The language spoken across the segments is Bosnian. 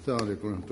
Assalamu alaikum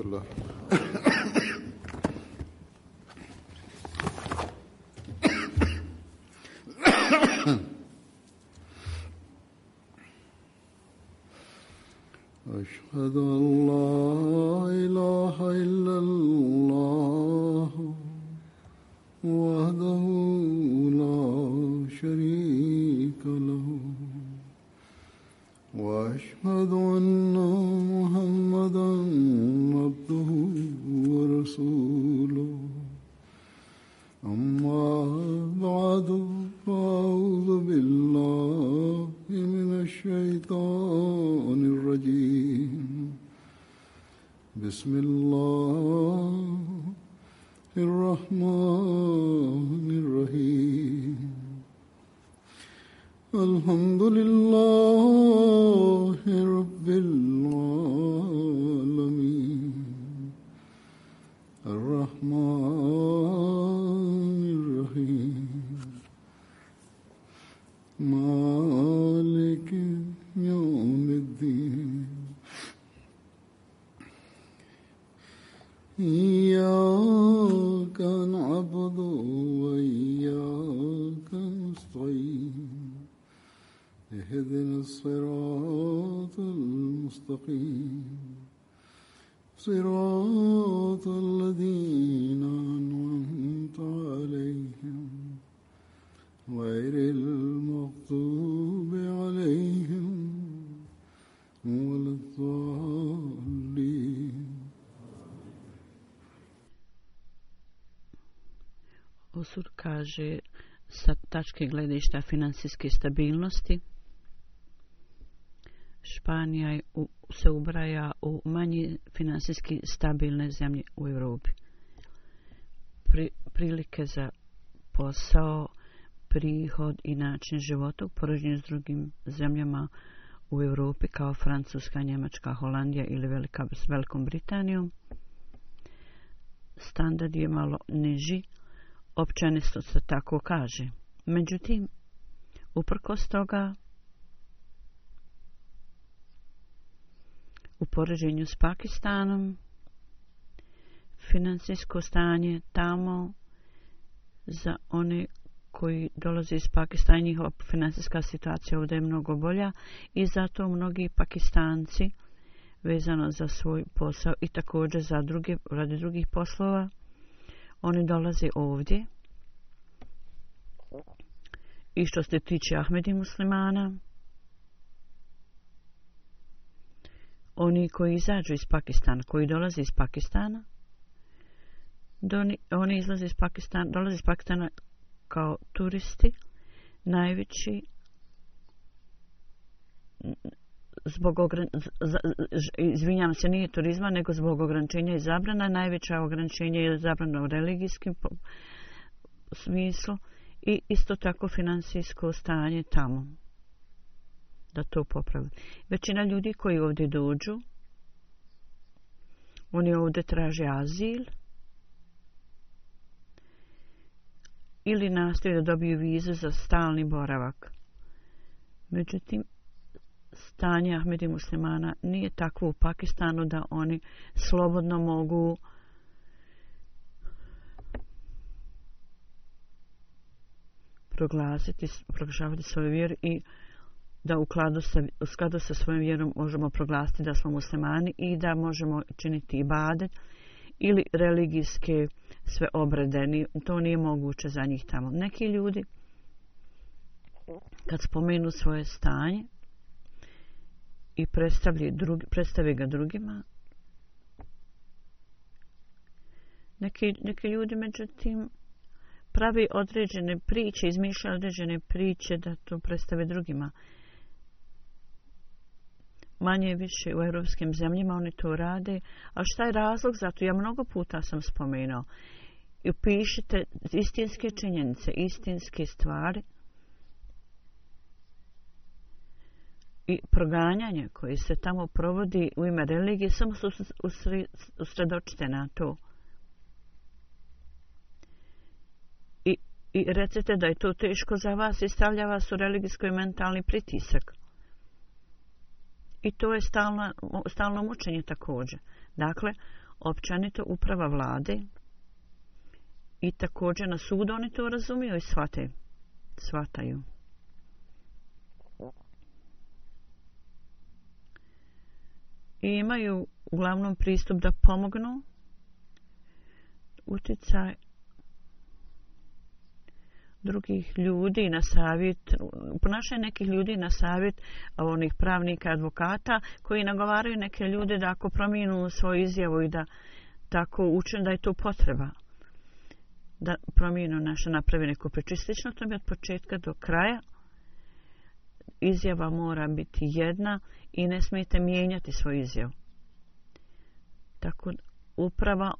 tačke gledišta finansijske stabilnosti, Španija u, se ubraja u manji finansijski stabilne zemlje u Evropi. Pri, prilike za posao, prihod i način života u poređenju s drugim zemljama u Evropi kao Francuska, Njemačka, Holandija ili Velika, s Velikom Britanijom. Standard je malo niži, općenisto se tako kaže. Međutim, uprkos toga, u poređenju s Pakistanom, financijsko stanje tamo za one koji dolaze iz Pakistana, njihova financijska situacija ovdje je mnogo bolja i zato mnogi pakistanci vezano za svoj posao i također za druge, radi drugih poslova, oni dolaze ovdje. I što se tiče Ahmedi muslimana, oni koji izađu iz Pakistana, koji dolaze iz Pakistana, doni, oni izlaze iz Pakistana, dolaze iz Pakistana kao turisti, najveći zbog ogran, izvinjavam se, nije turizma, nego zbog ograničenja i zabrana. Najveća ograničenja je zabrana u religijskim smislu. Po, i isto tako finansijsko stanje tamo da to popravi. Većina ljudi koji ovdje dođu, oni ovdje traže azil ili nastaju da dobiju vizu za stalni boravak. Međutim, stanje Ahmedi muslimana nije takvo u Pakistanu da oni slobodno mogu uh, proglasiti, proglašavati svoju vjeru i da u, sa, u skladu sa svojom vjerom možemo proglasiti da smo muslimani i da možemo činiti ibadet ili religijske sve obredeni. To nije moguće za njih tamo. Neki ljudi kad spomenu svoje stanje i predstavlje, drugi, predstavlje ga drugima, neki, neki ljudi međutim pravi određene priče, izmišlja određene priče da to predstave drugima. Manje više u evropskim zemljima oni to rade, a šta je razlog za to? Ja mnogo puta sam spomenuo. I pišite istinske činjenice, istinske stvari i proganjanje koje se tamo provodi u ime religije, samo se usredočite na to. i recite da je to teško za vas i stavlja vas u religijsko i mentalni pritisak. I to je stalno, stalno mučenje također. Dakle, općanito uprava vlade i također na sudu oni to razumiju i shvate, shvataju. I imaju uglavnom pristup da pomognu uticaj drugih ljudi na savjet, ponašanje nekih ljudi na savjet onih pravnika, advokata koji nagovaraju neke ljude da ako promijenu svoju izjavu i da tako učin da je to potreba da promijenu naše napravi neko prečistično to mi od početka do kraja izjava mora biti jedna i ne smijete mijenjati svoju izjavu tako uprava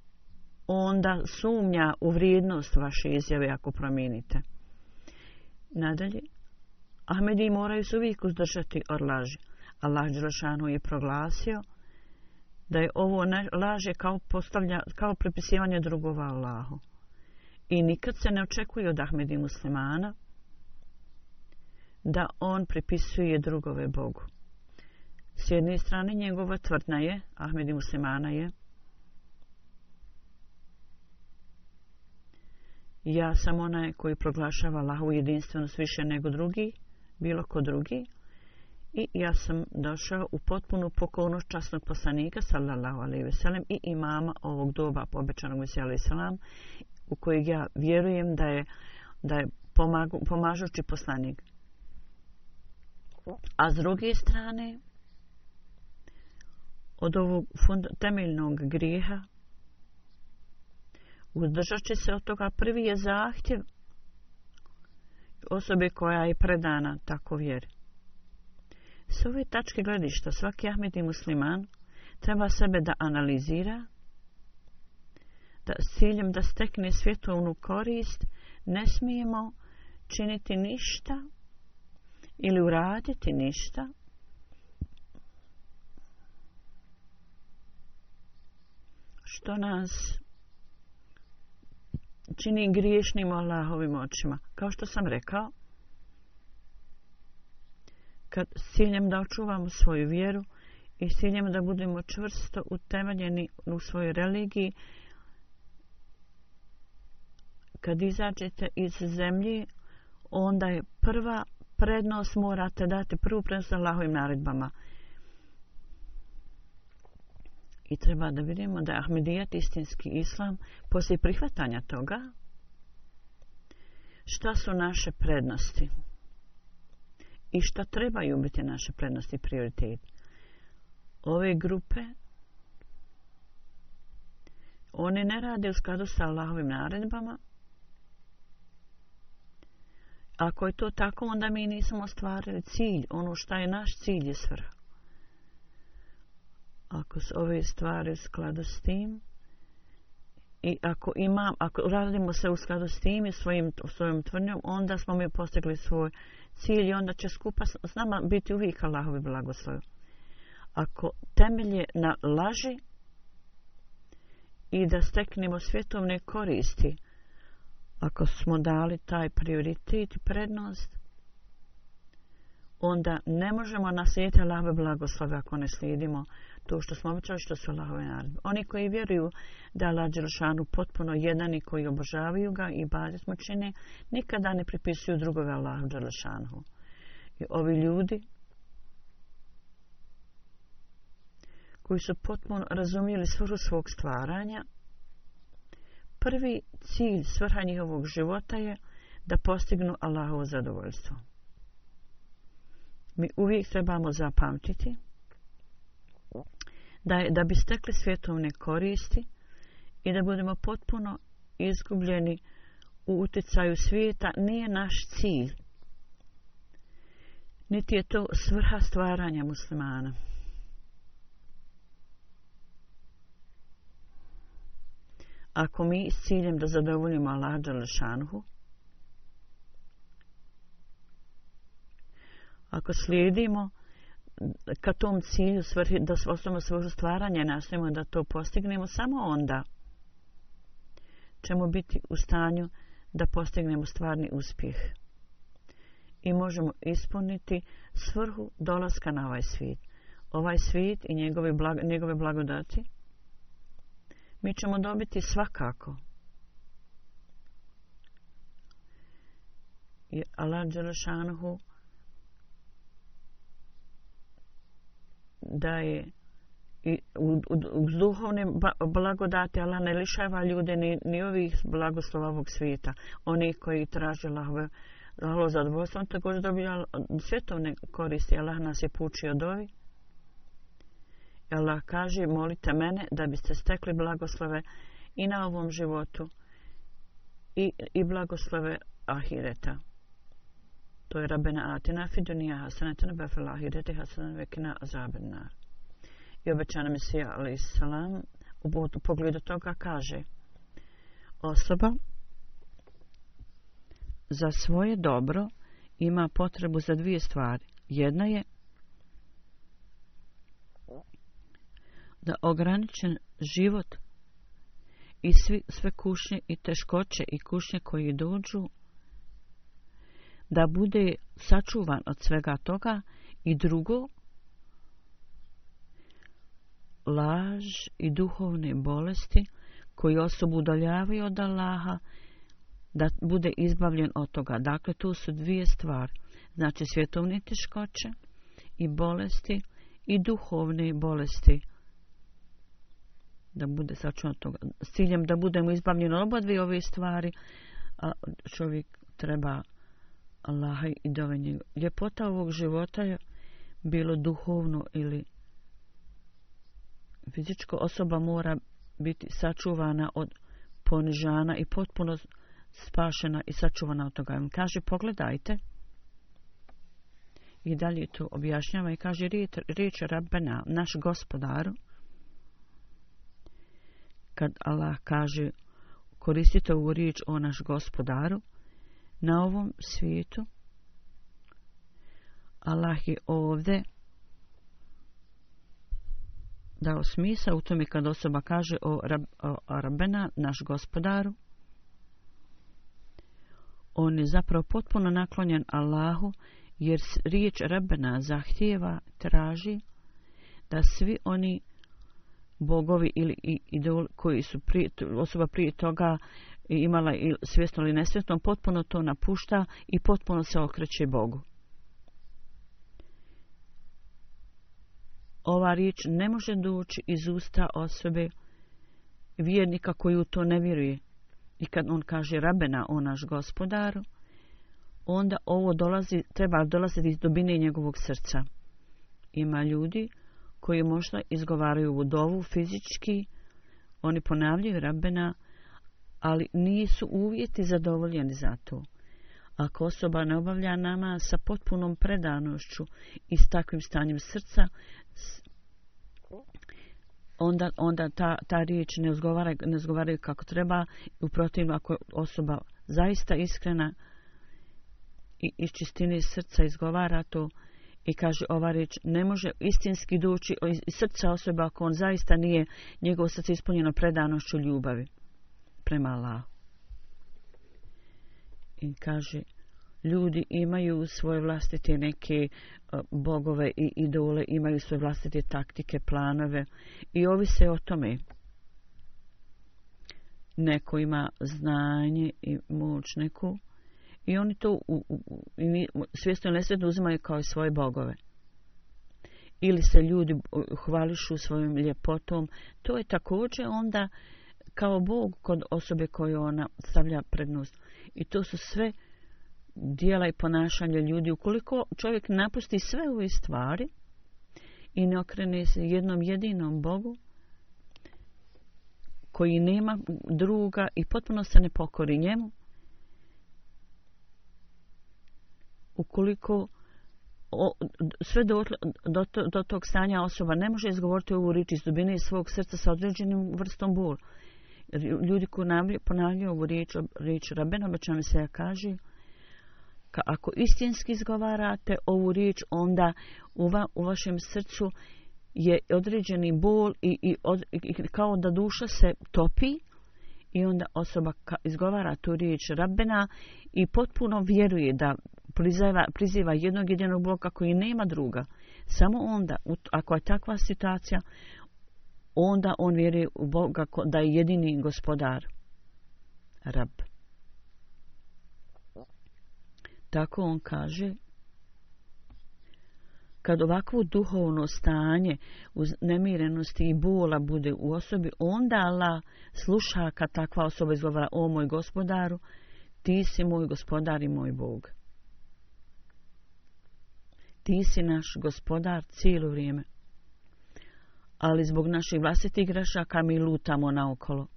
onda sumnja u vrijednost vaše izjave ako promijenite. Nadalje, Ahmedi moraju se uvijek uzdržati od laži. Allah Đelšanu je proglasio da je ovo laže kao, postavlja, kao prepisivanje drugova Allahu. I nikad se ne očekuje od Ahmedi muslimana da on prepisuje drugove Bogu. S jedne strane njegova tvrdna je, Ahmedi muslimana je, ja sam onaj koji proglašava Allahovu jedinstvenost više nego drugi, bilo ko drugi, i ja sam došao u potpunu pokolnost časnog poslanika, sallallahu alaihi ve sellem, i imama ovog doba pobećanog mesija, alaihi sallam, u kojeg ja vjerujem da je, da je pomagu, pomažući poslanik. A s druge strane, od ovog fund, temeljnog grijeha, uzdržat će se od toga. Prvi je zahtjev osobe koja je predana tako vjeri. S ove tačke gledišta svaki Ahmedi musliman treba sebe da analizira da, s ciljem da stekne svjetovnu korist ne smijemo činiti ništa ili uraditi ništa što nas čini griješnim Allahovim očima. Kao što sam rekao, kad ciljem da očuvamo svoju vjeru i ciljem da budemo čvrsto utemeljeni u svojoj religiji, kad izađete iz zemlji, onda je prva prednost morate dati, prvu prednost Allahovim naredbama. Allahovim naredbama i treba da vidimo da je Ahmedijat istinski islam poslije prihvatanja toga. Šta su naše prednosti? I šta trebaju biti naše prednosti i prioritet? Ove grupe, one ne rade u skladu sa Allahovim naredbama. Ako je to tako, onda mi nismo ostvarili cilj, ono šta je naš cilj je svrha ako se ove stvari sklada s tim i ako imam, ako radimo se u skladu s tim i svojim, svojom tvrnjom, onda smo mi postigli svoj cilj i onda će skupa s, s nama biti uvijek Allahovi blagoslov. Ako temelje na laži i da steknemo svjetovne koristi, ako smo dali taj prioritet i prednost, onda ne možemo naslijediti Allahove blagoslove ako ne slijedimo to što smo obećali što su Allahove naredbe. Oni koji vjeruju da je Allah potpuno jedan i koji obožavaju ga i bazit mu čine, nikada ne pripisuju drugove Allahu Đerlašanu. I ovi ljudi koji su potpuno razumijeli svrhu svog stvaranja, prvi cilj svrha njihovog života je da postignu Allahovo zadovoljstvo. Mi uvijek trebamo zapamtiti da da, da bi stekli svjetovne koristi i da budemo potpuno izgubljeni u uticaju svijeta nije naš cilj. Niti je to svrha stvaranja muslimana. Ako mi s ciljem da zadovoljimo Allah Đalešanhu, ako slijedimo ka tom cilju svrhi, da osnovno svoju stvaranje nastavimo da to postignemo samo onda ćemo biti u stanju da postignemo stvarni uspjeh i možemo ispuniti svrhu dolaska na ovaj svijet ovaj svijet i njegove, blago, njegove blagodati mi ćemo dobiti svakako Allah Đelešanuhu da je i u, u, uz duhovne blagodate, ali ne lišava ljude ni, ni ovih blagoslova ovog svijeta. Oni koji traže lahve, lahlo zadovoljstvo, on također dobija svjetovne koristi. Allah nas je pučio dovi. Allah kaže, molite mene da biste stekli blagoslove i na ovom životu i, i blagoslove ahireta. To je Rabbena Atina Fidunija Hasanetana Befelahi Deti Hasanan Vekina Azabena. I obećana Mesija Ali Isalam u pogledu toga kaže Osoba za svoje dobro ima potrebu za dvije stvari. Jedna je da ograničen život i svi, sve kušnje i teškoće i kušnje koji dođu da bude sačuvan od svega toga i drugo laž i duhovne bolesti koji osobu udaljavaju od Allaha da bude izbavljen od toga. Dakle, tu su dvije stvari. Znači, svjetovne teškoće i bolesti i duhovne bolesti da bude sačuvan od toga. S ciljem da budemo izbavljeni od oba dvije ove stvari, a čovjek treba Allaha i dove njega. Ljepota ovog života je bilo duhovno ili fizičko osoba mora biti sačuvana od ponižana i potpuno spašena i sačuvana od toga. On kaže, pogledajte i dalje to objašnjava i kaže, riječ, riječ rabbena, naš gospodar, kad Allah kaže, koristite ovu riječ o naš gospodaru, na ovom svijetu. Allah je ovdje dao smisa u tome kad osoba kaže o, rab, o Rabena, naš gospodaru. On je zapravo potpuno naklonjen Allahu jer riječ Rabena zahtijeva, traži da svi oni bogovi ili idol koji su prije, osoba prije toga i imala i svjesno ili nesvjesno, potpuno to napušta i potpuno se okreće Bogu. Ova riječ ne može doći iz usta osobe vjernika koji u to ne vjeruje. I kad on kaže rabena o naš gospodaru, onda ovo dolazi, treba dolaziti iz dubine njegovog srca. Ima ljudi koji možda izgovaraju vodovu fizički, oni ponavljaju rabena, ali nisu uvjeti zadovoljeni za to. Ako osoba ne obavlja nama sa potpunom predanošću i s takvim stanjem srca, onda, onda ta, ta riječ ne zgovara, ne zgovara kako treba. Uprotivno, ako osoba zaista iskrena i iz čistine srca izgovara to i kaže ova riječ ne može istinski doći iz srca osoba ako on zaista nije njegovo srce ispunjeno predanošću ljubavi prema Allahu. I kaže, ljudi imaju svoje vlastite neke e, bogove i idole, imaju svoje vlastite taktike, planove i ovise o tome. Neko ima znanje i moć neku i oni to u, u, u, svjesno ili nesvjetno uzimaju kao i svoje bogove. Ili se ljudi e, hvališu svojom ljepotom. To je također onda uh, kao Bog kod osobe koju ona stavlja prednost. I to su sve dijela i ponašanja ljudi. Ukoliko čovjek napusti sve ove stvari i ne okrene se jednom jedinom Bogu, koji nema druga i potpuno se ne pokori njemu, ukoliko o, sve do, do, do tog stanja osoba ne može izgovoriti ovu riči iz dubine svog srca sa određenim vrstom bolu, ljudi koji ponavljaju ovu riječ, riječ rabena, obično mi se ja kaže, ka, ako istinski izgovarate ovu riječ, onda u, va, u vašem srcu je određeni bol i, i, od, i kao da duša se topi i onda osoba ka, izgovara tu riječ rabena i potpuno vjeruje da priziva, priziva jednog jedinog boga koji nema druga. Samo onda, u, ako je takva situacija, onda on vjeruje u Boga da je jedini gospodar, rab. Tako on kaže, kad ovakvo duhovno stanje uz nemirenosti i bola bude u osobi, onda Allah sluša kad takva osoba izgovara, o moj gospodaru, ti si moj gospodar i moj Bog. Ti si naš gospodar cijelo vrijeme, ali zbog naših vlastitih grešaka mi lutamo naokolo.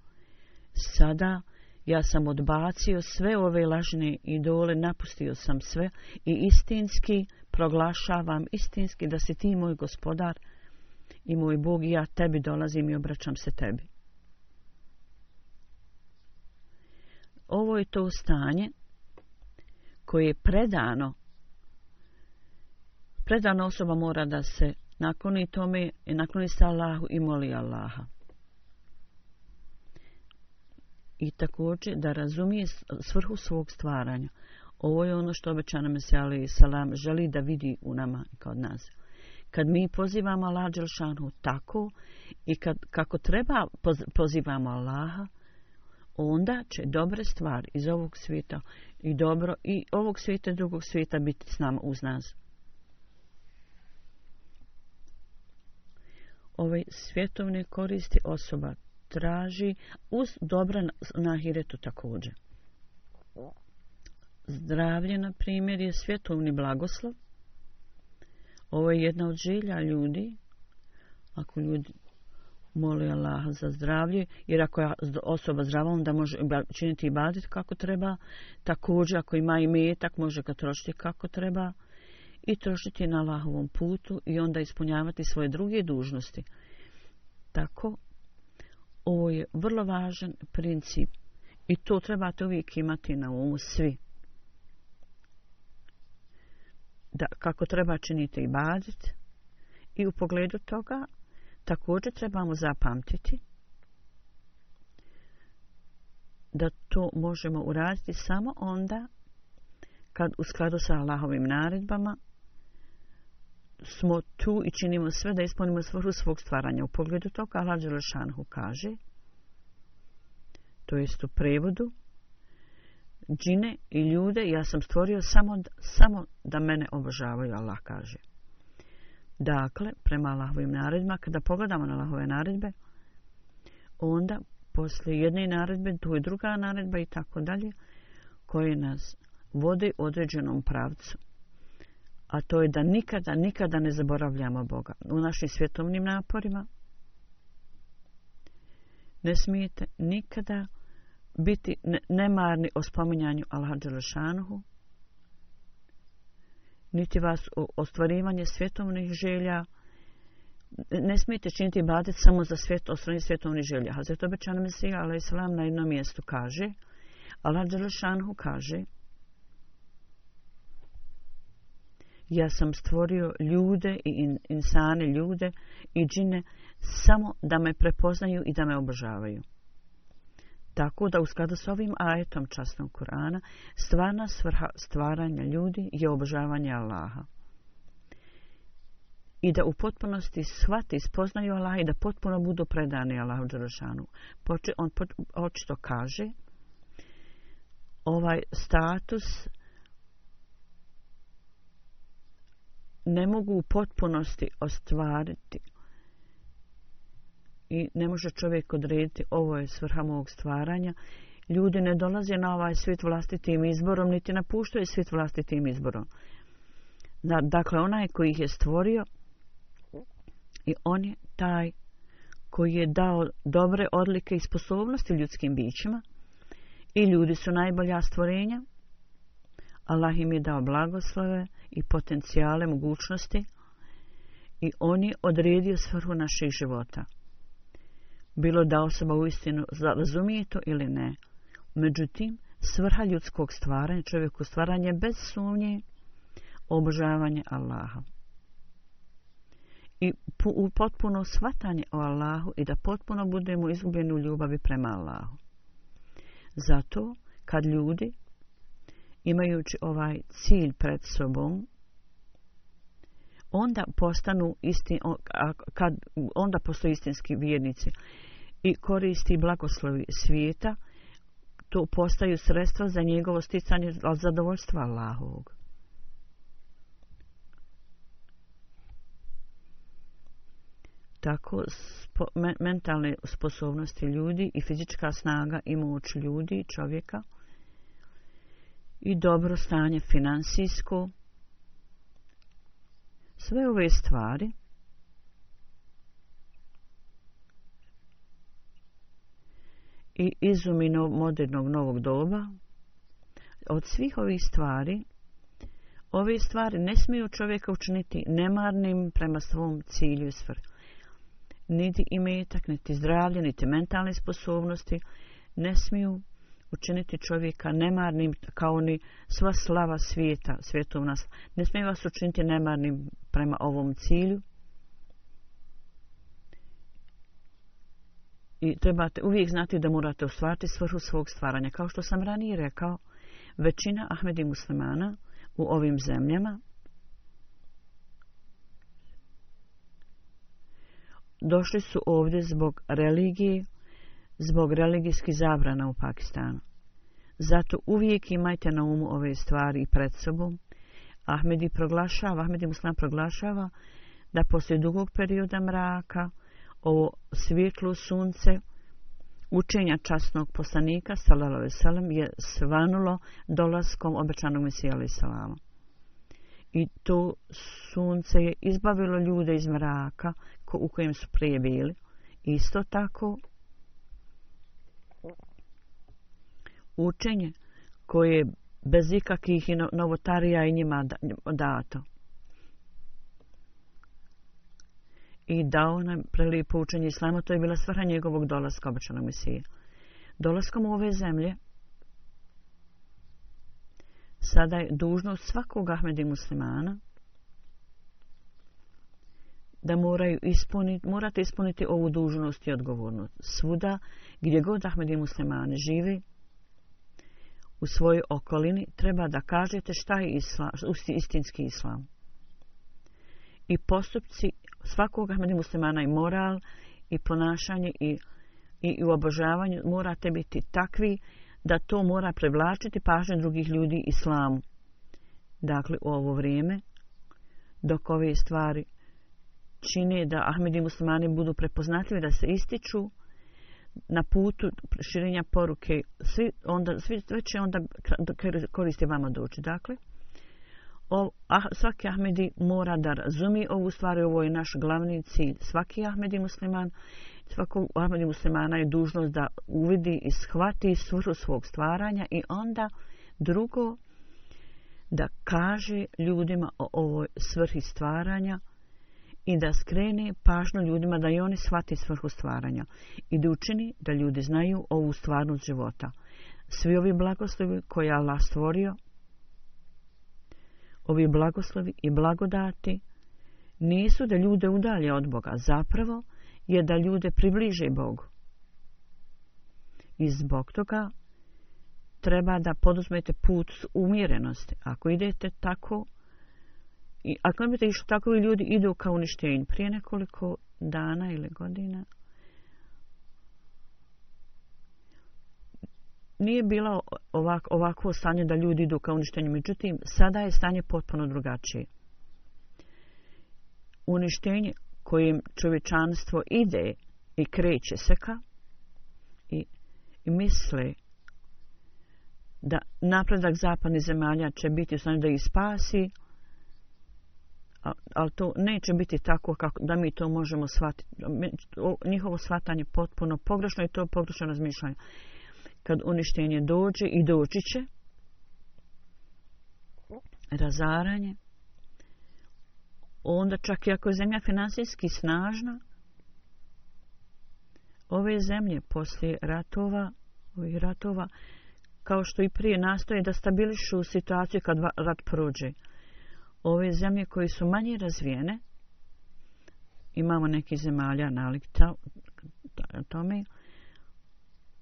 Sada ja sam odbacio sve ove lažne idole, napustio sam sve i istinski proglašavam, istinski da si ti moj gospodar i moj Bog i ja tebi dolazim i obraćam se tebi. Ovo je to stanje koje je predano, predana osoba mora da se nakloni tome i nakloni se Allahu i moli Allaha. I također da razumije svrhu svog stvaranja. Ovo je ono što obećana Mesijala i Salam želi da vidi u nama i kod nas. Kad mi pozivamo Allah tako i kad, kako treba pozivamo Allaha, onda će dobre stvari iz ovog svijeta i dobro i ovog svijeta i drugog svijeta biti s nama uz nas. ovaj svjetovne koristi osoba traži uz dobra nahiretu također. Zdravlje, na primjer, je svjetovni blagoslav. Ovo je jedna od želja ljudi. Ako ljudi moli Allaha za zdravlje, jer ako je osoba zdrava, onda može činiti i badit kako treba. Također, ako ima i metak, može ga trošiti kako treba i trošiti na Allahovom putu i onda ispunjavati svoje druge dužnosti. Tako, ovo je vrlo važan princip i to trebate uvijek imati na umu svi. Da kako treba činiti i badit i u pogledu toga također trebamo zapamtiti da to možemo uraditi samo onda kad u skladu sa Allahovim naredbama smo tu i činimo sve da ispunimo svrhu svog stvaranja. U pogledu toga Allah Đelešanhu kaže, to jest u prevodu, džine i ljude ja sam stvorio samo, samo da mene obožavaju, Allah kaže. Dakle, prema Allahovim naredima, kada pogledamo na Allahove naredbe, onda poslije jedne naredbe, tu je druga naredba i tako dalje, koje nas vode određenom pravcu a to je da nikada, nikada ne zaboravljamo Boga u našim svjetovnim naporima. Ne smijete nikada biti nemarni o spominjanju Allaha Đelešanuhu, niti vas u ostvarivanje svjetovnih želja, ne smijete činiti badet samo za svjet, ostvarivanje svjetovnih želja. Hazreti Obećana Mesija, ala Islam, na jednom mjestu kaže, Allah Đelešanhu kaže, ja sam stvorio ljude i insane ljude i džine samo da me prepoznaju i da me obožavaju. Tako da u skladu s ovim ajetom častnog Kurana, stvarna svrha stvaranja ljudi je obožavanje Allaha. I da u potpunosti shvati, spoznaju Allaha i da potpuno budu predani Allahu Đerošanu. On očito kaže, ovaj status ne mogu u potpunosti ostvariti i ne može čovjek odrediti ovo je svrha mog stvaranja ljudi ne dolaze na ovaj svit vlastitim izborom niti napuštaju svit vlastitim izborom da, dakle onaj koji ih je stvorio i on je taj koji je dao dobre odlike i sposobnosti ljudskim bićima i ljudi su najbolja stvorenja Allah im je dao blagoslove i potencijale mogućnosti i oni odredio svrhu naših života. Bilo da osoba uistinu razumije to ili ne, međutim, svrha ljudskog stvaranja, čovjeku stvaranje bez sumnje, obožavanje Allaha. I u potpuno svatanje o Allahu i da potpuno budemo izgubljeni u ljubavi prema Allahu. Zato, kad ljudi imajući ovaj cilj pred sobom, onda postanu isti, kad, onda postoji istinski vjernici i koristi blagoslovi svijeta, to postaju sredstva za njegovo sticanje zadovoljstva Allahovog. Tako spo, me, mentalne sposobnosti ljudi i fizička snaga i moć ljudi, čovjeka, i dobro stanje finansijsko. Sve ove stvari i izumi no, modernog novog doba, od svih ovih stvari, ove stvari ne smiju čovjeka učiniti nemarnim prema svom cilju i svrhu. Niti imetak, niti zdravlje, niti mentalne sposobnosti ne smiju učiniti čovjeka nemarnim kao ni sva slava svijeta, svijetom nas. Ne smije vas učiniti nemarnim prema ovom cilju. I trebate uvijek znati da morate ostvariti svrhu svog stvaranja. Kao što sam ranije rekao, većina Ahmedi muslimana u ovim zemljama došli su ovdje zbog religije, zbog religijskih zabrana u Pakistanu. Zato uvijek imajte na umu ove stvari i pred sobom. Ahmedi proglašava, Ahmedi Muslim proglašava da poslije dugog perioda mraka ovo svjetlo sunce učenja časnog poslanika sallallahu alejhi ve sellem je svanulo dolaskom obećanog mesija alejhi I to sunce je izbavilo ljude iz mraka ko, u kojem su prije bili. Isto tako učenje koje je bez ikakih novotarija i njima dato. I dao nam prelipo učenje islama, to je bila svrha njegovog dolaska obačana misije. Dolaskom u ove zemlje, sada je dužnost svakog Ahmedi muslimana da moraju ispuniti, morate ispuniti ovu dužnost i odgovornost. Svuda, gdje god Ahmedi muslimani živi, u svojoj okolini treba da kažete šta je isla, istinski islam. I postupci svakog ahmedi muslimana i moral i ponašanje i, i, i u obožavanju morate biti takvi da to mora prevlačiti pažnje drugih ljudi islamu. Dakle, u ovo vrijeme, dok ove stvari čine da ahmedi muslimani budu prepoznatljivi, da se ističu, na putu širenja poruke svi onda svi već je onda koristi vama doći dakle o, a, svaki Ahmedi mora da razumi ovu stvar ovo je naš glavni cilj svaki Ahmedi musliman svakog Ahmedi muslimana je dužnost da uvidi i shvati svrhu svog stvaranja i onda drugo da kaže ljudima o ovoj svrhi stvaranja i da skrene pažnju ljudima da i oni shvati svrhu stvaranja i da učini da ljudi znaju ovu stvarnost života. Svi ovi blagoslovi koje Allah stvorio, ovi blagoslovi i blagodati nisu da ljude udalje od Boga, zapravo je da ljude približe Bogu. I zbog toga treba da poduzmete put umjerenosti. Ako idete tako, I ako ne bude išli, takvi ljudi idu ka uništenju. Prije nekoliko dana ili godina nije bila ovak, ovako stanje da ljudi idu ka uništenju. Međutim, sada je stanje potpuno drugačije. Uništenje kojim čovječanstvo ide i kreće se ka i, i misle da napredak zapadnih zemalja će biti u stanju da ih spasi, ali to neće biti tako kako da mi to možemo shvatiti. Njihovo shvatanje potpuno pogrešno i to je pogrešno razmišljanje. Kad uništenje dođe i doći će, razaranje, onda čak i ako je zemlja finansijski snažna, ove zemlje poslije ratova, ovih ratova, kao što i prije nastoje da stabilišu situaciju kad rat prođe. Uh, ove zemlje koji su manje razvijene, imamo neki zemalja nalik ta, ta, tome,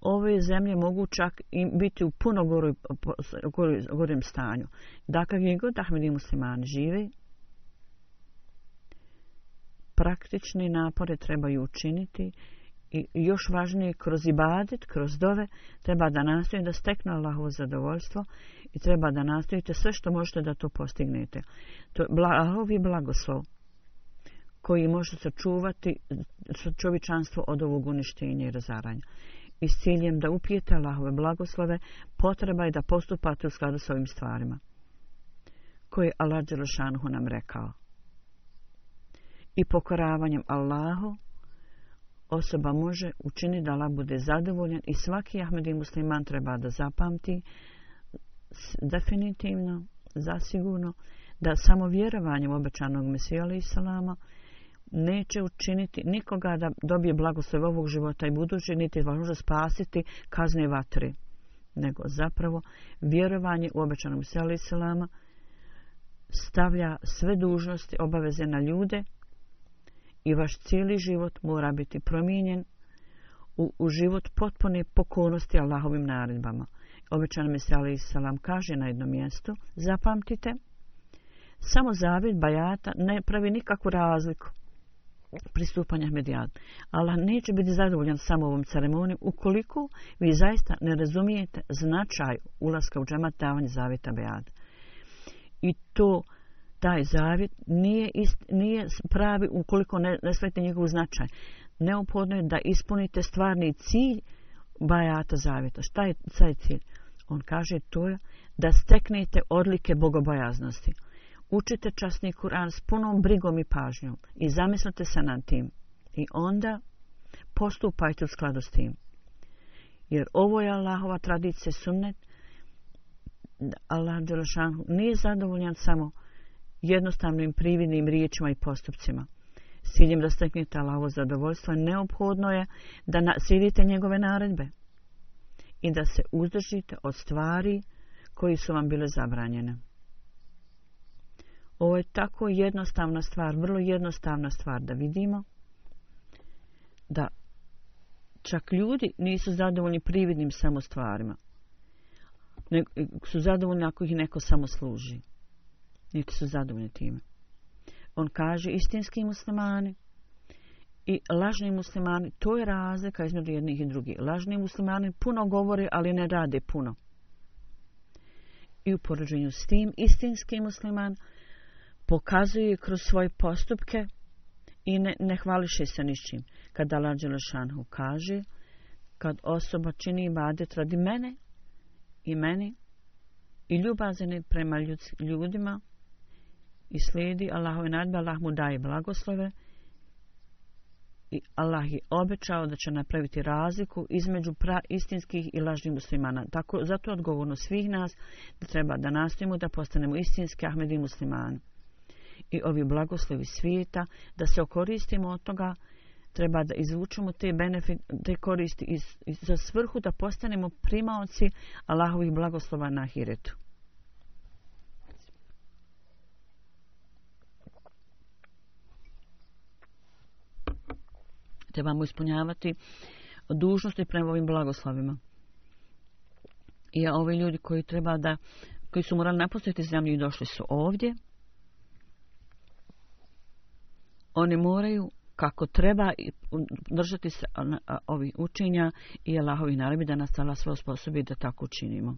ove zemlje mogu čak i biti u puno gori, gori, gorim stanju. Dakle, gdje god Ahmedi muslimani žive, praktični napore trebaju učiniti i i još važnije kroz ibadet, kroz dove, treba da nastojite da stekne Allahovo zadovoljstvo i treba da nastojite sve što možete da to postignete. To je Allahov i blagoslov koji može sačuvati čovječanstvo od ovog uništenja i razaranja. I s ciljem da upijete Allahove blagoslove, potreba je da postupate u skladu s ovim stvarima koje je Allah Đelšanhu nam rekao. I pokoravanjem Allahu, osoba može učini da Allah bude zadovoljan i svaki Ahmedi musliman treba da zapamti definitivno, zasigurno, da samo vjerovanjem obećanog Mesija Ali Isalama neće učiniti nikoga da dobije blagoslov ovog života i budući, niti da može spasiti kazne vatre. Nego zapravo vjerovanje u obećanog Mesija Ali Isalama stavlja sve dužnosti, obaveze na ljude, i vaš cijeli život mora biti promijenjen u, u život potpune pokolnosti Allahovim naredbama. Obećan Mesali Isalam kaže na jednom mjestu, zapamtite, samo zavid bajata ne pravi nikakvu razliku pristupanja medijata. Allah neće biti zadovoljan samo ovom ceremonijom ukoliko vi zaista ne razumijete značaj ulaska u džemat davanja zavita bajata. I to je taj zavjet nije, ist, nije pravi ukoliko ne, ne svetite njegov značaj. Neophodno je da ispunite stvarni cilj bajata zavjeta. Šta je taj cilj? On kaže to je da steknete odlike bogobojaznosti. Učite časni Kur'an s punom brigom i pažnjom i zamislite se nad tim. I onda postupajte u skladu s tim. Jer ovo je Allahova tradicija sunnet. Allah Đelšanhu nije zadovoljan samo učiniti jednostavnim prividnim riječima i postupcima. S ciljem da steknete Allahovo zadovoljstvo, neophodno je da nasidite njegove naredbe i da se uzdržite od stvari koji su vam bile zabranjene. Ovo je tako jednostavna stvar, vrlo jednostavna stvar da vidimo, da čak ljudi nisu zadovoljni prividnim samo stvarima, su zadovoljni ako ih neko samo služi niti su zadovoljni time. On kaže istinski muslimani i lažni muslimani, to je razlika između jednih i drugih. Lažni muslimani puno govore, ali ne rade puno. I u poređenju s tim, istinski musliman pokazuje kroz svoje postupke i ne, ne hvališe se ničim. Kad Allah Đelešanhu kaže, kad osoba čini ibadet radi mene i meni i ljubazene prema ljudima, i slijedi Allahove nadbe, Allah mu daje blagoslove i Allah je obećao da će napraviti razliku između pra istinskih i lažnih muslimana. Tako, zato je odgovorno svih nas da treba da nastavimo da postanemo istinski Ahmedi muslimani. I ovi blagoslovi svijeta, da se okoristimo od toga, treba da izvučemo te, benefit, te koristi iz, iz, za svrhu da postanemo primaoci Allahovih blagoslova na hiretu. trebamo ispunjavati dužnosti prema ovim blagoslovima. I ovi ljudi koji treba da koji su morali napustiti zemlju i došli su ovdje, oni moraju kako treba držati se ovi učinja i Allahovi naredbi da nas sala sve osposobi da tako učinimo.